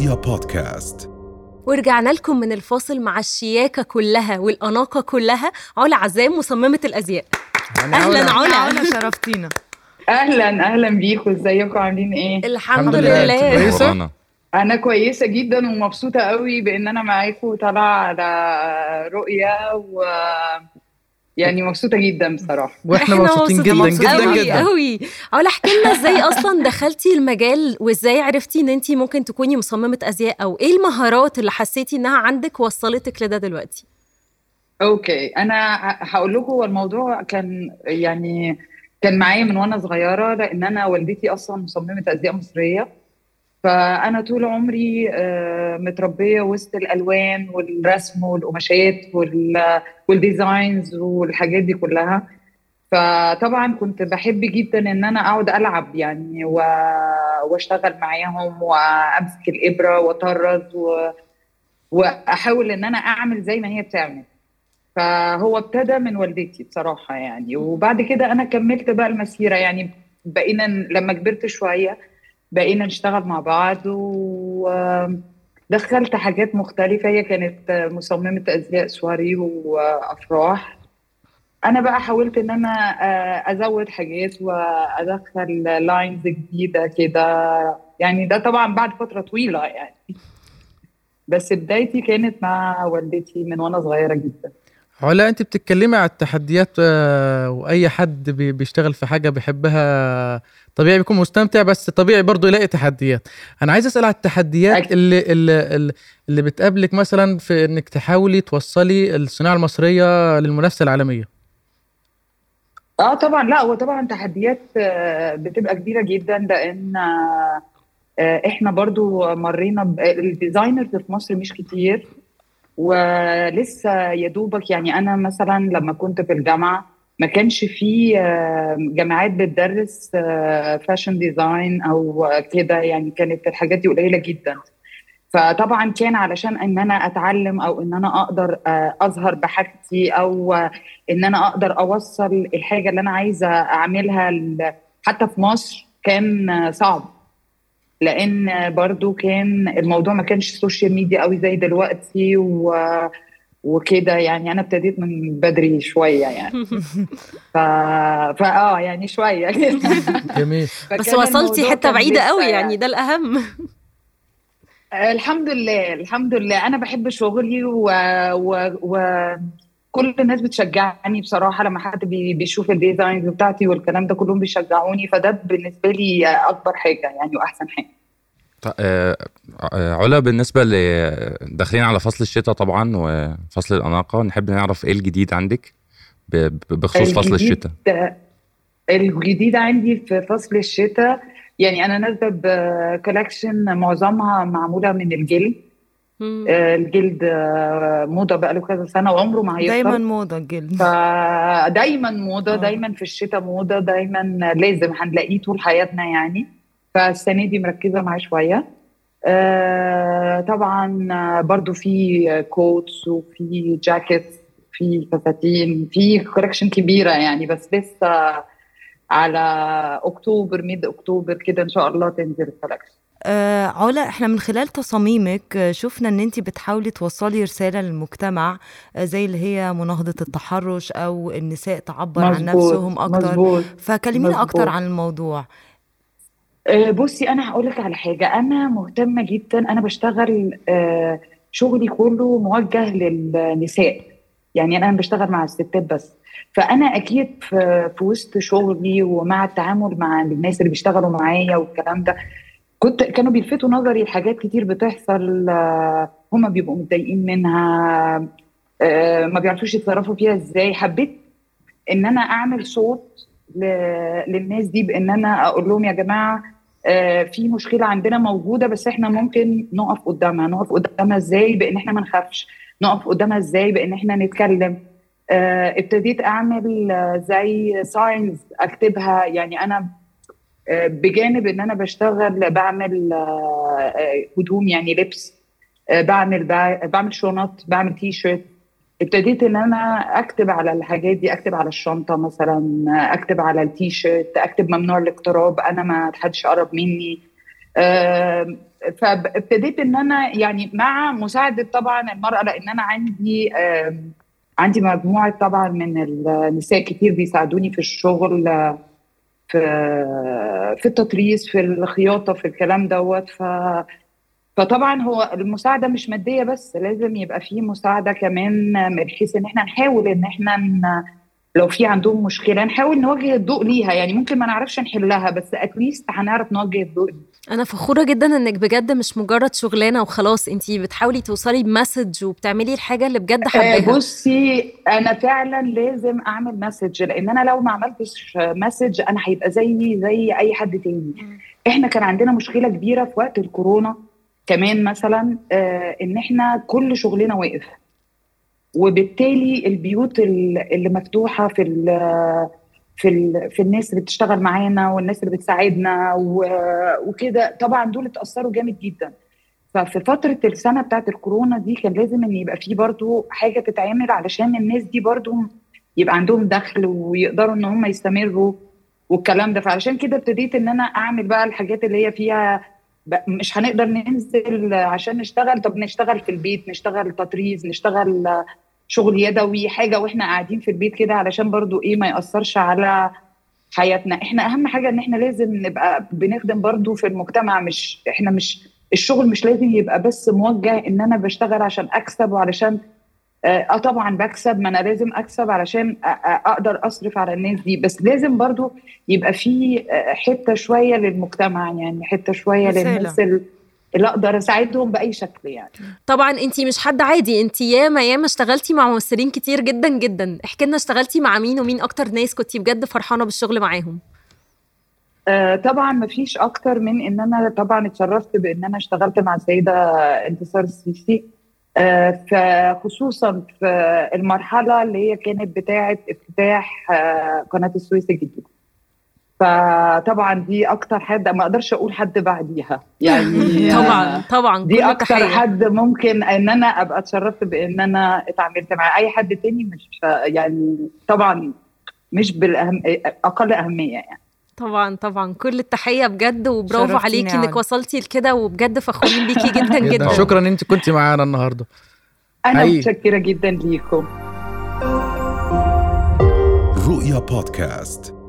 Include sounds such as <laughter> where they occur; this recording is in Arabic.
رؤيا بودكاست. ورجعنا لكم من الفاصل مع الشياكة كلها والأناقة كلها. علا عزام مصممة الأزياء. أهلا علا. علا. شرفتينا. أهلا أهلا بيكم. إزيكم؟ عاملين إيه؟ الحمد الحمد لله. كويسة؟ أنا كويسة جدا ومبسوطة قوي بإن أنا معاكم طالعة على رؤيه و يعني مبسوطة جدا بصراحة. وإحنا مبسوطين جدا جدا قوي جدا. قوي علا احكي لنا إزاي أصلا دخلتي المجال وإزاي عرفتي إن انت ممكن تكوني مصممة أزياء أو إيه المهارات اللي حسيتي إنها عندك وصلتك لده دلوقتي؟ okay. أنا هقول لكم هو الموضوع كان يعني كان معايا من وأنا صغيرة لأن أنا والدتي أصلا مصممة أزياء مصرية. فأنا طول عمري آه، متربية وسط الألوان والرسم والقماشات وال- وال designs والحاجات دي كلها فطبعا كنت بحب جدا إن أنا أقعد ألعب يعني. وأشتغل معاهم وأمسك الإبرة وأطرز. وأحاول إن أنا أعمل زي ما هي بتعمل فهو ابتدى من والدتي بصراحة يعني وبعد كده أنا كملت بقى المسيرة يعني بقينا لما كبرت شوية بقينا نشتغل مع بعض ودخلت حاجات مختلفة. هي كانت مصممة أزياء سواري وأفراح. أنا بقى حاولت إن أنا آه، أزود حاجات وأدخل lines جديدة كده. يعني ده طبعا بعد فترة طويلة يعني. بس بدايتي كانت مع والدتي من وأنا صغيرة جدا. علا انت بتتكلمي على التحديات آه، واي حد بي- بيشتغل في حاجة بيحبها طبيعي بيكون مستمتع بس طبيعي برضه يلاقي تحديات. أنا عايز أسأل على التحديات. اللي اللي اللي- بتقابلك مثلا في إنك تحاولي توصلي الصناعة المصرية للمنافسة العالمية. آه طبعا. لا هو طبعا تحديات آه، بتبقى كبيرة جدا لأن آه، إحنا برضو مرينا ال designers في مصر مش كتير. ولسه يا دوبك يعني أنا مثلا لما كنت في الجامعة ما كانش في آه، جامعات بتدرس fashion design أو كده يعني كانت الحاجات دي قليلة جدا. فطبعا كان علشان إن أنا أتعلم أو إن أنا أقدر آه، أظهر بحاجتي أو آه، إن أنا أقدر أوصل الحاجة اللي أنا عايزة أعملها حتى في مصر كان آه، صعب. لأن برضو كان الموضوع ما كانش social media قوي زي دلوقتي و وكده يعني. أنا ابتديت من بدري شوية يعني. <laughs> ف... فاه يعني شوية. <laughs> جميل. بس وصلتي بعيدة لسه قوي يعني. ده الأهم. الحمد لله الحمد لله. أنا بحب شغلي و... و... و... كل الناس بتشجعني بصراحة لما حد بي... بيشوف ال designs بتاعتي والكلام ده كلهم بيشجعوني فده بالنسبة لي أكبر حاجة يعني وأحسن حاجة. آه، آه، علا بالنسبة داخلين على فصل الشتاء طبعا وفصل الأناقة نحب نعرف إيه الجديد عندك بخصوص فصل الشتاء؟ الجديد عندي في فصل الشتاء يعني أنا نازلة ب collection معظمها معمولة من الجلد. الجلد آه، موضة بقى له كذا سنة وعمره ما هيخلص دايما موضة الجلد. فدايما موضة آه. دايما في الشتاء موضة دايما لازم هنلاقيه طول حياتنا يعني. فالسنة دي مركزة معاه شوية. آه طبعا آه، برضو في coats وفي jackets في فساتين في collection كبيرة يعني. بس لسه على أكتوبر mid October كده إن شاء الله تنزل ال collection آه علا إحنا من خلال تصاميمك آه، شفنا ان انت بتحاولي توصلي رسالة للمجتمع آه، زي اللي هي مناهضة التحرش أو النساء تعبر عن نفسهم أكتر. فكلمينا. أكتر عن الموضوع. آه، بصي أنا هقول لك على حاجة. أنا مهتمة جدا أنا بشتغل آه، شغلي كله موجه للنساء. يعني أنا بشتغل مع الستات بس. فأنا أكيد في وسط شغلي ومع التعامل مع الناس اللي بيشتغلوا معايا والكلام ده كنت كانوا بيلفتوا نظري لحاجات كتير بتحصل آه، هم بيبقوا متضايقين منها آه، ما بيعرفوش يتصرفوا فيها إزاي. حبيت ان أنا اعمل صوت للناس دي بان أنا أقول لهم يا جماعة آه، في مشكلة عندنا موجودة بس إحنا ممكن نقف قدامها. نقف قدامها إزاي؟ بان إحنا ما نخافش. نقف قدامها إزاي؟ بان إحنا نتكلم. ابتديت اعمل زي ساينز اكتبها. يعني أنا بجانب إن أنا بشتغل بعمل آه، هدوم يعني لبس آه، بعمل بع- بعمل شنط بعمل تي شيرت ابتديت إن أنا أكتب على الحاجات دي أكتب على الشنطة مثلا أكتب على التي شيرت أكتب ممنوع الاقتراب أنا ما حدش يقرب مني. آه، فابتديت إن أنا يعني مع مساعدة طبعا المرأة لأن أنا عندي عندي مجموعة طبعا من النساء كتير بيساعدوني في الشغل. في في التطريز في الخياطة في الكلام دوت. ف فطبعا هو المساعدة مش مادية بس لازم يبقى في مساعدة كمان من حيث إن إحنا نحاول إن إحنا ن... لو في عندهم مشكلة نحاول نوجه الضوء ليها. يعني ممكن ما نعرفش نحلها بس at least هنعرف نوجه الضوء أنا فخورة جدا إنك بجد مش مجرد شغلانة وخلاص انت بتحاولي توصلي ب message وبتعملي الحاجة اللي بجد حباها. بصي أنا فعلا لازم أعمل message لأن أنا لو ما عملتش message أنا هيبقى زيي زي أي حد تاني. إحنا كان عندنا مشكلة كبيرة في وقت الكورونا كمان مثلا آه إن إحنا كل شغلنا واقف. وبالتالي البيوت اللي مفتوحة في في في الناس اللي بتشتغل معانا والناس اللي بتساعدنا وكده. طبعا دول اتأثروا جامد جدا. ففي فترة السنة بتاعت الكورونا دي كان لازم إن يبقى في برضو حاجة تتعمل علشان الناس دي برضو يبقى عندهم دخل ويقدروا إن هم يستمروا والكلام ده. فعلشان كده ابتديت إن أنا أعمل بقى الحاجات اللي هي فيها مش هنقدر ننزل عشان نشتغل. طب نشتغل في البيت نشتغل تطريز نشتغل شغل يدوي حاجة وإحنا قاعدين في البيت كده علشان برضو إيه ما يأثرش على حياتنا. إحنا أهم حاجة إن إحنا لازم نبقى بنخدم برضو في المجتمع مش إحنا مش الشغل مش لازم يبقى بس موجه إن أنا بشتغل عشان أكسب وعلشان آه طبعا بكسب ما أنا لازم أكسب علشان أقدر أصرف على الناس دي. بس لازم برضو يبقى في حتة شوية للمجتمع يعني حتة شوية للناس اللي أقدر اساعدهم بأي شكل يعني. طبعا انت مش حد عادي انت ياما ياما اشتغلتي مع ممثلين كتير جدا جدا. احكي لنا اشتغلتي مع مين ومين أكتر ناس كنتي بجد فرحانة بالشغل معاهم؟ آه طبعا ما فيش أكتر من إن أنا طبعا اتشرفت بإن أنا اشتغلت مع السيدة انتصار السيسي. آه خصوصا في المرحلة اللي هي كانت بتاعة افتتاح آه قناة السويس الجديدة. فطبعا دي أكتر حد ما أقدرش أقول حد بعديها. <laughs> يعني <laughs> طبعا طبعا دي أكتر تحية. حد ممكن إن أنا أبقى اتشرفت بإن أنا اتعاملت مع أي حد تاني مش يعني طبعا مش بالاهم أقل أهمية يعني. طبعا طبعا. كل التحية بجد وبرافو عليكي إنك وصلتي لكده وبجد فخورين بيكي <laughs> جدا جدا. شكرا إن أنت كنتي معانا النهارده. أنا متشكرة جدا ليكم. رؤيا بودكاست.